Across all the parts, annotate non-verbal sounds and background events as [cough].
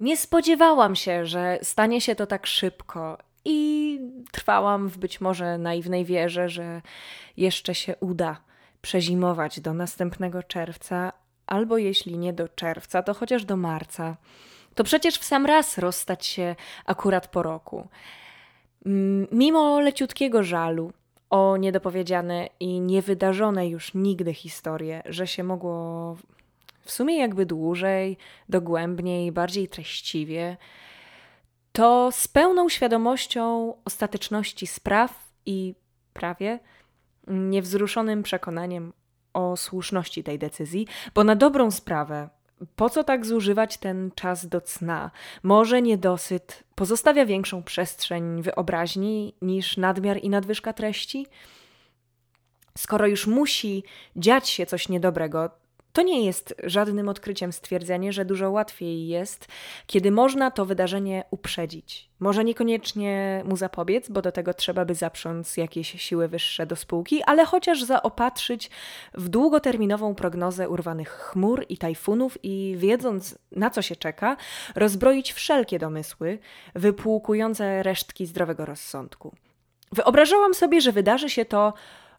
Nie spodziewałam się, że stanie się to tak szybko i trwałam w być może naiwnej wierze, że jeszcze się uda przezimować do następnego czerwca, albo jeśli nie do czerwca, to chociaż do marca. To przecież w sam raz rozstać się akurat po roku. Mimo leciutkiego żalu o niedopowiedziane i niewydarzone już nigdy historie, że się mogło w sumie jakby dłużej, dogłębniej, bardziej treściwie, to z pełną świadomością ostateczności spraw i prawie niewzruszonym przekonaniem o słuszności tej decyzji, bo na dobrą sprawę, po co tak zużywać ten czas do cna? Może niedosyt pozostawia większą przestrzeń wyobraźni niż nadmiar i nadwyżka treści? Skoro już musi dziać się coś niedobrego, to nie jest żadnym odkryciem stwierdzenie, że dużo łatwiej jest, kiedy można to wydarzenie uprzedzić. Może niekoniecznie mu zapobiec, bo do tego trzeba by zaprząc jakieś siły wyższe do spółki, ale chociaż zaopatrzyć w długoterminową prognozę urwanych chmur i tajfunów i wiedząc na co się czeka, rozbroić wszelkie domysły, wypłukujące resztki zdrowego rozsądku. Wyobrażałam sobie, że wydarzy się to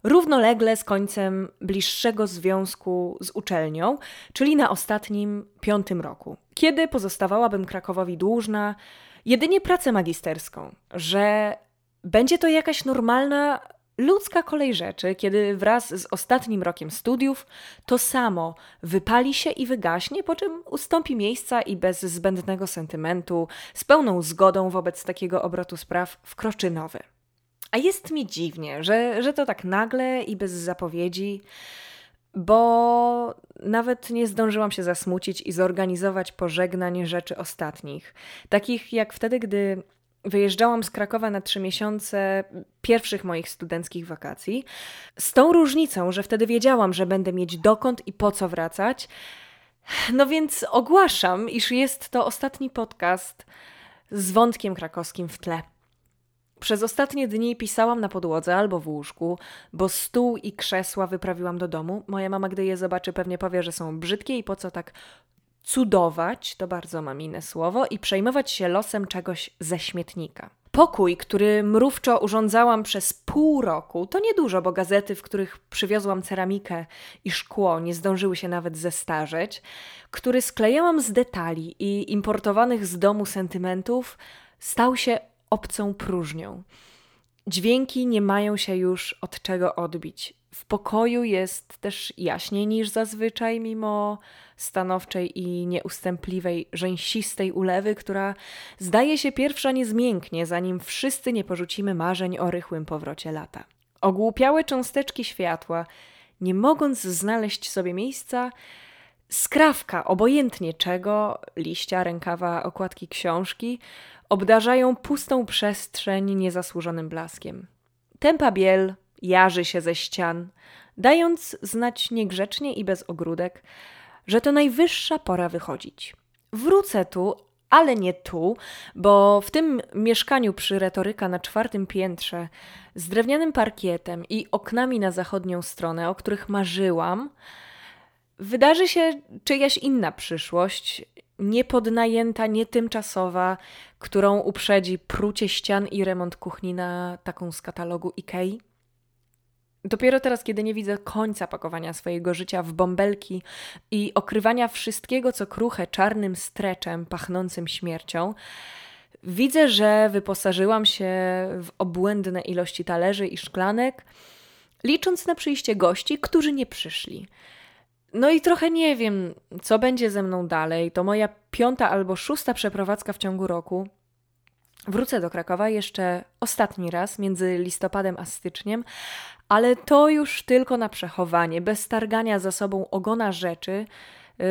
równolegle z końcem bliższego związku z uczelnią, czyli na ostatnim piątym roku, kiedy pozostawałabym Krakowowi dłużna jedynie pracę magisterską, że będzie to jakaś normalna ludzka kolej rzeczy, kiedy wraz z ostatnim rokiem studiów to samo wypali się i wygaśnie, po czym ustąpi miejsca i bez zbędnego sentymentu, z pełną zgodą wobec takiego obrotu spraw wkroczy nowy. A jest mi dziwnie, że, że to tak nagle i bez zapowiedzi, bo nawet nie zdążyłam się zasmucić i zorganizować pożegnań rzeczy ostatnich. Takich jak wtedy, gdy wyjeżdżałam z Krakowa na trzy miesiące pierwszych moich studenckich wakacji. Z tą różnicą, że wtedy wiedziałam, że będę mieć dokąd i po co wracać. No więc ogłaszam, iż jest to ostatni podcast z wątkiem krakowskim w tle. Przez ostatnie dni pisałam na podłodze albo w łóżku, bo stół i krzesła wyprawiłam do domu. Moja mama, gdy je zobaczy, pewnie powie, że są brzydkie i po co tak cudować, to bardzo maminne słowo, i przejmować się losem czegoś ze śmietnika. Pokój, który mrówczo urządzałam przez pół roku, to niedużo, bo gazety, w których przywiozłam ceramikę i szkło, nie zdążyły się nawet zestarzeć, który sklejałam z detali i importowanych z domu sentymentów, stał się obcą próżnią. Dźwięki nie mają się już od czego odbić. W pokoju jest też jaśniej niż zazwyczaj, mimo stanowczej i nieustępliwej, rzęsistej ulewy, która zdaje się pierwsza nie zmięknie, zanim wszyscy nie porzucimy marzeń o rychłym powrocie lata. Ogłupiałe cząsteczki światła, nie mogąc znaleźć sobie miejsca, skrawka, obojętnie czego, liścia, rękawa, okładki książki, obdarzają pustą przestrzeń niezasłużonym blaskiem. Tempa biel jarzy się ze ścian, dając znać niegrzecznie i bez ogródek, że to najwyższa pora wychodzić. Wrócę tu, ale nie tu, bo w tym mieszkaniu przy retoryka na czwartym piętrze, z drewnianym parkietem i oknami na zachodnią stronę, o których marzyłam, wydarzy się czyjaś inna przyszłość, niepodnajęta, nietymczasowa, którą uprzedzi prucie ścian i remont kuchni na taką z katalogu Ikei. Dopiero teraz, kiedy nie widzę końca pakowania swojego życia w bąbelki i okrywania wszystkiego, co kruche czarnym streczem pachnącym śmiercią, widzę, że wyposażyłam się w obłędne ilości talerzy i szklanek, licząc na przyjście gości, którzy nie przyszli. No i trochę nie wiem, co będzie ze mną dalej. To moja piąta albo szósta przeprowadzka w ciągu roku. Wrócę do Krakowa jeszcze ostatni raz między listopadem a styczniem, ale to już tylko na przechowanie, bez targania za sobą ogona rzeczy,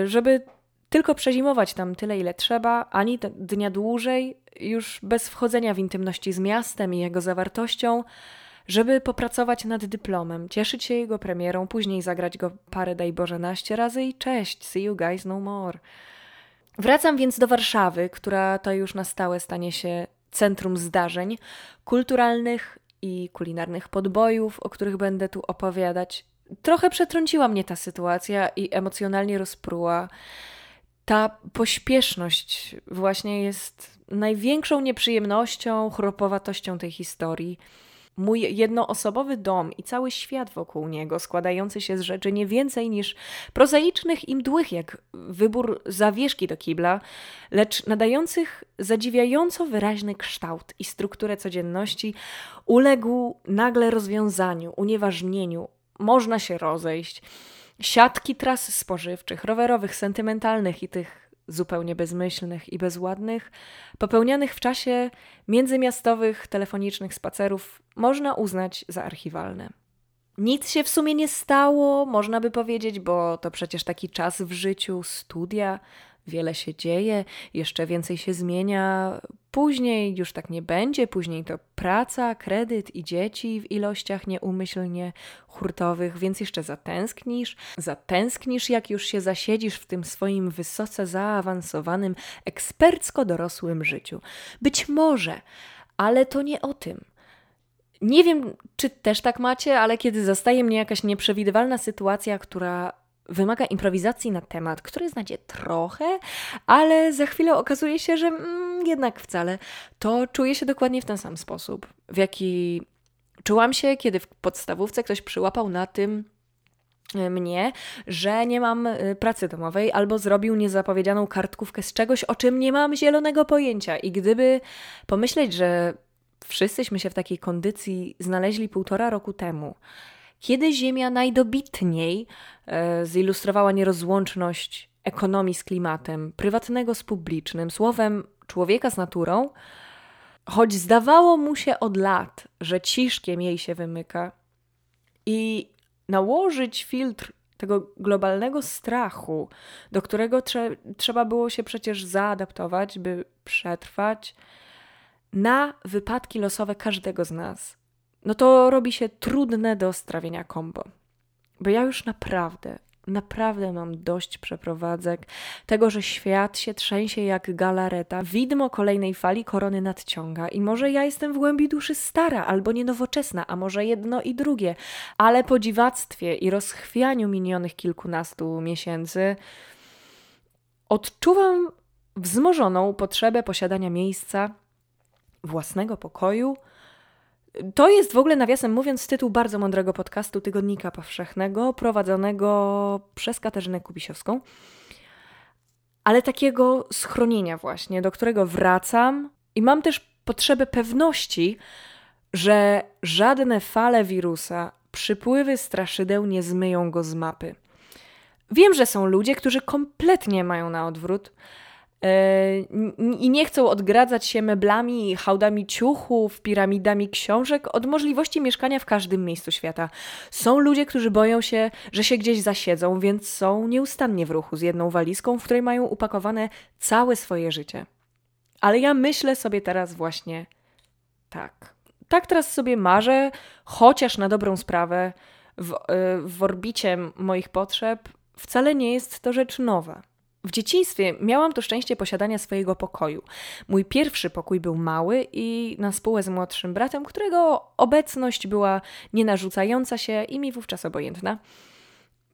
żeby tylko przezimować tam tyle, ile trzeba, ani dnia dłużej, już bez wchodzenia w intymności z miastem i jego zawartością, żeby popracować nad dyplomem, cieszyć się jego premierą, później zagrać go parę, daj Boże, naście razy i cześć, see you guys no more. Wracam więc do Warszawy, która to już na stałe stanie się centrum zdarzeń kulturalnych i kulinarnych podbojów, o których będę tu opowiadać. Trochę przetrąciła mnie ta sytuacja i emocjonalnie rozpruła. Ta pośpieszność właśnie jest największą nieprzyjemnością, chropowatością tej historii. Mój jednoosobowy dom i cały świat wokół niego, składający się z rzeczy nie więcej niż prozaicznych i mdłych, jak wybór zawieszki do kibla, lecz nadających zadziwiająco wyraźny kształt i strukturę codzienności, uległ nagle rozwiązaniu, unieważnieniu. Można się rozejść. Siatki tras spożywczych, rowerowych, sentymentalnych i tych zupełnie bezmyślnych i bezładnych, popełnianych w czasie międzymiastowych telefonicznych spacerów, można uznać za archiwalne. Nic się w sumie nie stało, można by powiedzieć, bo to przecież taki czas w życiu, studia, wiele się dzieje, jeszcze więcej się zmienia. Później już tak nie będzie, później to praca, kredyt i dzieci w ilościach nieumyślnie hurtowych, więc jeszcze zatęsknisz. Zatęsknisz, jak już się zasiedzisz w tym swoim wysoce zaawansowanym, ekspercko dorosłym życiu. Być może, ale to nie o tym. Nie wiem, czy też tak macie, ale kiedy zastaje mnie jakaś nieprzewidywalna sytuacja, która wymaga improwizacji na temat, który znacie trochę, ale za chwilę okazuje się, że mm, jednak wcale, to czuję się dokładnie w ten sam sposób, w jaki czułam się, kiedy w podstawówce ktoś przyłapał na tym, e, mnie, że nie mam e, pracy domowej albo zrobił niezapowiedzianą kartkówkę z czegoś, o czym nie mam zielonego pojęcia. I gdyby pomyśleć, że wszyscyśmy się w takiej kondycji znaleźli półtora roku temu, kiedy Ziemia najdobitniej e, zilustrowała nierozłączność ekonomii z klimatem, prywatnego z publicznym, słowem człowieka z naturą, choć zdawało mu się od lat, że ciszkiem jej się wymyka, i nałożyć filtr tego globalnego strachu, do którego trze trzeba było się przecież zaadaptować, by przetrwać, na wypadki losowe każdego z nas no to robi się trudne do strawienia kombo. Bo ja już naprawdę, naprawdę mam dość przeprowadzek, tego, że świat się trzęsie jak galareta, widmo kolejnej fali korony nadciąga i może ja jestem w głębi duszy stara albo nienowoczesna, a może jedno i drugie, ale po dziwactwie i rozchwianiu minionych kilkunastu miesięcy odczuwam wzmożoną potrzebę posiadania miejsca, własnego pokoju, to jest w ogóle, nawiasem mówiąc, tytuł bardzo mądrego podcastu Tygodnika Powszechnego, prowadzonego przez Katarzynę Kubisiowską. Ale takiego schronienia właśnie, do którego wracam i mam też potrzebę pewności, że żadne fale wirusa, przypływy straszydeł nie zmyją go z mapy. Wiem, że są ludzie, którzy kompletnie mają na odwrót, i nie chcą odgradzać się meblami, hałdami ciuchów, piramidami książek od możliwości mieszkania w każdym miejscu świata. Są ludzie, którzy boją się, że się gdzieś zasiedzą, więc są nieustannie w ruchu z jedną walizką, w której mają upakowane całe swoje życie. Ale ja myślę sobie teraz właśnie tak. Tak teraz sobie marzę, chociaż na dobrą sprawę w, e, w orbicie moich potrzeb wcale nie jest to rzecz nowa. W dzieciństwie miałam to szczęście posiadania swojego pokoju. Mój pierwszy pokój był mały i na spółę z młodszym bratem, którego obecność była nienarzucająca się i mi wówczas obojętna.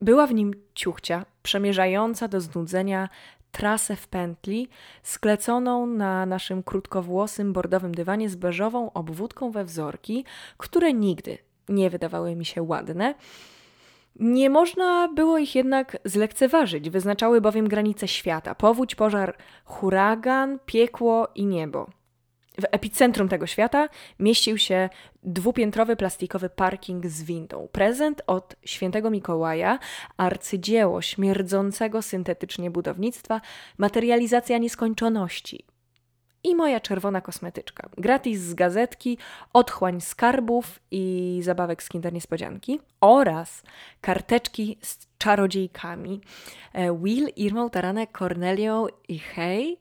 Była w nim ciuchcia, przemierzająca do znudzenia trasę w pętli, skleconą na naszym krótkowłosym bordowym dywanie z beżową obwódką we wzorki, które nigdy nie wydawały mi się ładne, nie można było ich jednak zlekceważyć, wyznaczały bowiem granice świata: powódź, pożar, huragan, piekło i niebo. W epicentrum tego świata mieścił się dwupiętrowy plastikowy parking z windą. Prezent od świętego Mikołaja, arcydzieło śmierdzącego syntetycznie budownictwa, materializacja nieskończoności, i moja czerwona kosmetyczka. Gratis z gazetki, otchłań skarbów i zabawek z Kinder Niespodzianki oraz karteczki z czarodziejkami e, Will, Irmą, Taranek, Cornelią i Hej.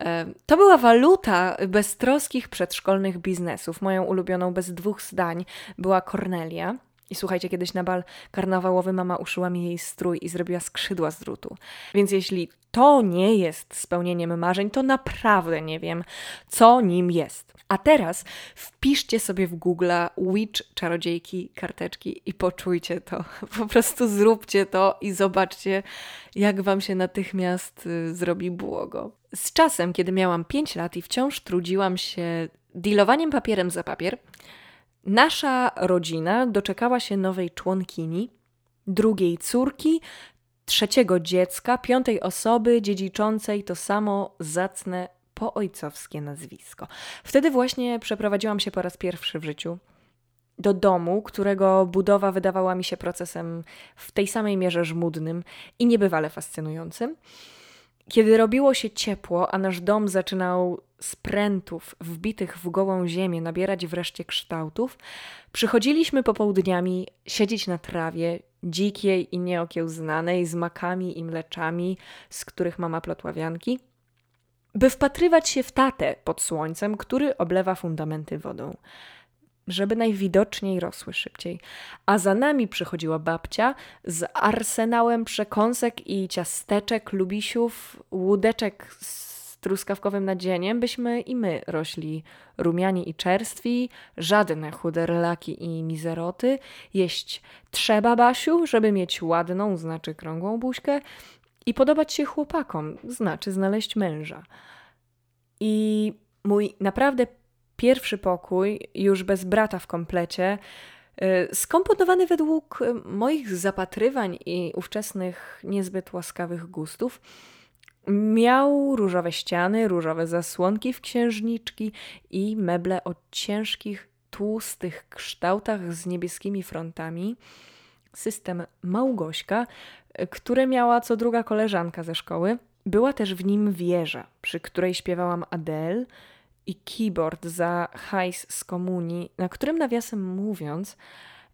E, to była waluta beztroskich przedszkolnych biznesów. Moją ulubioną bez dwóch zdań była Cornelia. I słuchajcie, kiedyś na bal karnawałowy mama uszyła mi jej strój i zrobiła skrzydła z drutu. Więc jeśli to nie jest spełnieniem marzeń, to naprawdę nie wiem, co nim jest. A teraz wpiszcie sobie w Google Witch, czarodziejki, karteczki i poczujcie to. [laughs] Po prostu zróbcie to i zobaczcie, jak wam się natychmiast y, zrobi błogo. Z czasem, kiedy miałam 5 lat i wciąż trudziłam się dealowaniem papierem za papier, Nasza rodzina doczekała się nowej członkini, drugiej córki, trzeciego dziecka, piątej osoby dziedziczącej to samo zacne poojcowskie nazwisko. Wtedy właśnie przeprowadziłam się po raz pierwszy w życiu do domu, którego budowa wydawała mi się procesem w tej samej mierze żmudnym i niebywale fascynującym. Kiedy robiło się ciepło, a nasz dom zaczynał z prętów wbitych w gołą ziemię nabierać wreszcie kształtów, przychodziliśmy popołudniami siedzieć na trawie, dzikiej i nieokiełznanej, z makami i mleczami, z których mama plotła wianki, by wpatrywać się w tatę pod słońcem, który oblewa fundamenty wodą żeby najwidoczniej rosły szybciej. A za nami przychodziła babcia z arsenałem przekąsek i ciasteczek, lubisiów, łódeczek z truskawkowym nadzieniem, byśmy i my rośli rumiani i czerstwi, żadne chude relaki i mizeroty. Jeść trzeba, Basiu, żeby mieć ładną, znaczy krągłą buźkę i podobać się chłopakom, znaczy znaleźć męża. I mój naprawdę pierwszy pokój, już bez brata w komplecie, y, skomponowany według moich zapatrywań i ówczesnych niezbyt łaskawych gustów, miał różowe ściany, różowe zasłonki w księżniczki i meble o ciężkich, tłustych kształtach z niebieskimi frontami. System Małgośka, które miała co druga koleżanka ze szkoły. Była też w nim wieża, przy której śpiewałam Adele, i keyboard za hajs z komunii, na którym nawiasem mówiąc,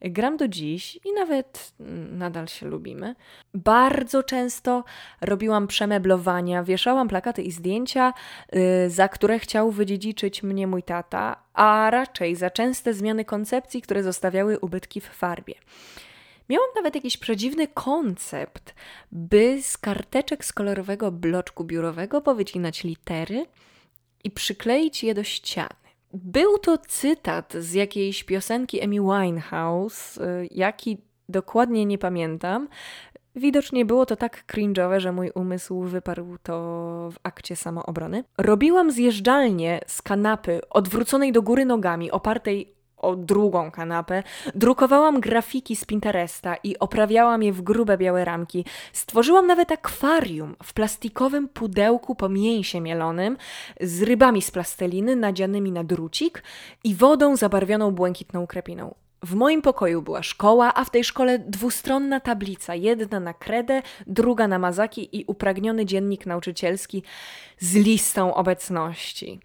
gram do dziś i nawet nadal się lubimy. Bardzo często robiłam przemeblowania, wieszałam plakaty i zdjęcia, yy, za które chciał wydziedziczyć mnie mój tata, a raczej za częste zmiany koncepcji, które zostawiały ubytki w farbie. Miałam nawet jakiś przedziwny koncept, by z karteczek z kolorowego bloczku biurowego powycinać litery – i przykleić je do ściany. Był to cytat z jakiejś piosenki Amy Winehouse, y, jaki dokładnie nie pamiętam. Widocznie było to tak cringe'owe, że mój umysł wyparł to w akcie samoobrony. Robiłam zjeżdżalnię z kanapy odwróconej do góry nogami, opartej o drugą kanapę, drukowałam grafiki z Pinteresta i oprawiałam je w grube białe ramki. Stworzyłam nawet akwarium w plastikowym pudełku po mięsie mielonym z rybami z plasteliny nadzianymi na drucik i wodą zabarwioną błękitną krepiną. W moim pokoju była szkoła, a w tej szkole dwustronna tablica, jedna na kredę, druga na mazaki i upragniony dziennik nauczycielski z listą obecności.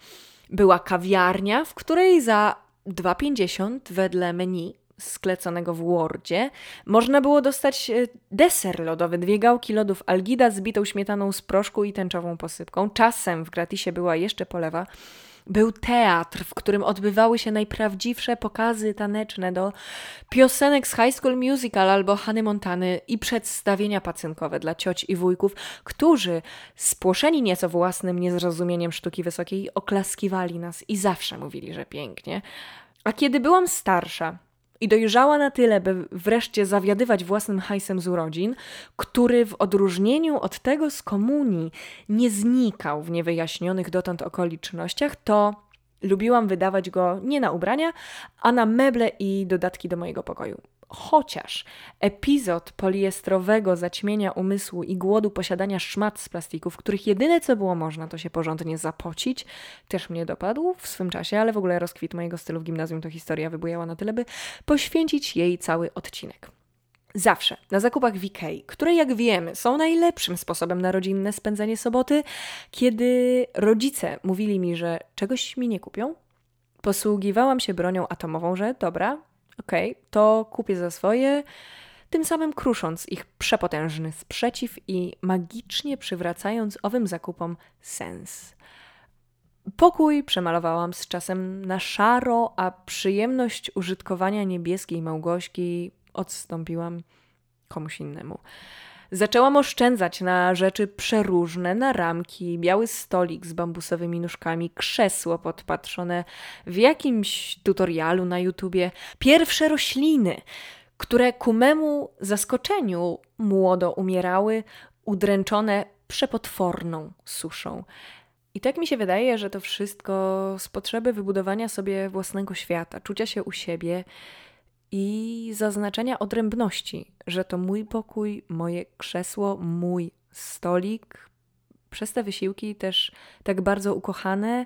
Była kawiarnia, w której za 2,50 wedle menu skleconego w Wordzie można było dostać e, deser lodowy, dwie gałki lodów Algida z bitą śmietaną z proszku i tęczową posypką. Czasem w gratisie była jeszcze polewa. Był teatr, w którym odbywały się najprawdziwsze pokazy taneczne do piosenek z High School Musical albo Hany Montany i przedstawienia pacynkowe dla cioć i wujków, którzy, spłoszeni nieco własnym niezrozumieniem sztuki wysokiej, oklaskiwali nas i zawsze mówili, że pięknie. A kiedy byłam starsza, i dojrzała na tyle, by wreszcie zawiadywać własnym hajsem z urodzin, który w odróżnieniu od tego z komunii nie znikał w niewyjaśnionych dotąd okolicznościach, to lubiłam wydawać go nie na ubrania, a na meble i dodatki do mojego pokoju. Chociaż epizod poliestrowego zaćmienia umysłu i głodu posiadania szmat z plastików, których jedyne co było można to się porządnie zapocić, też mnie dopadł w swym czasie, ale w ogóle rozkwit mojego stylu w gimnazjum to historia wybujała na tyle, by poświęcić jej cały odcinek. Zawsze na zakupach w Ikei, które jak wiemy są najlepszym sposobem na rodzinne spędzenie soboty, kiedy rodzice mówili mi, że czegoś mi nie kupią, posługiwałam się bronią atomową, że dobra, okej, okay, to kupię za swoje, tym samym krusząc ich przepotężny sprzeciw i magicznie przywracając owym zakupom sens. Pokój przemalowałam z czasem na szaro, a przyjemność użytkowania niebieskiej Małgośki odstąpiłam komuś innemu. Zaczęłam oszczędzać na rzeczy przeróżne, na ramki, biały stolik z bambusowymi nóżkami, krzesło podpatrzone w jakimś tutorialu na YouTubie, pierwsze rośliny, które ku memu zaskoczeniu młodo umierały, udręczone przepotworną suszą. I tak mi się wydaje, że to wszystko z potrzeby wybudowania sobie własnego świata, czucia się u siebie i zaznaczenia odrębności, że to mój pokój, moje krzesło, mój stolik. Przez te wysiłki też tak bardzo ukochane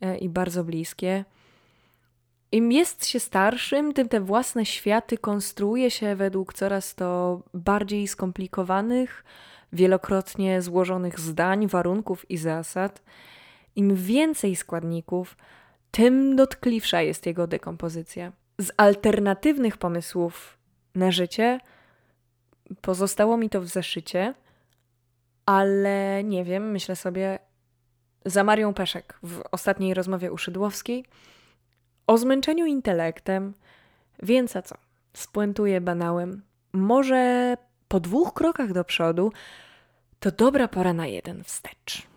e, i bardzo bliskie. Im jest się starszym, tym te własne światy konstruuje się według coraz to bardziej skomplikowanych, wielokrotnie złożonych zdań, warunków i zasad. Im więcej składników, tym dotkliwsza jest jego dekompozycja. Z alternatywnych pomysłów na życie pozostało mi to w zeszycie, ale nie wiem, myślę sobie za Marią Peszek w ostatniej rozmowie u Szydłowskiej o zmęczeniu intelektem, więc a co? Spuentuję banałem. Może po dwóch krokach do przodu to dobra pora na jeden wstecz.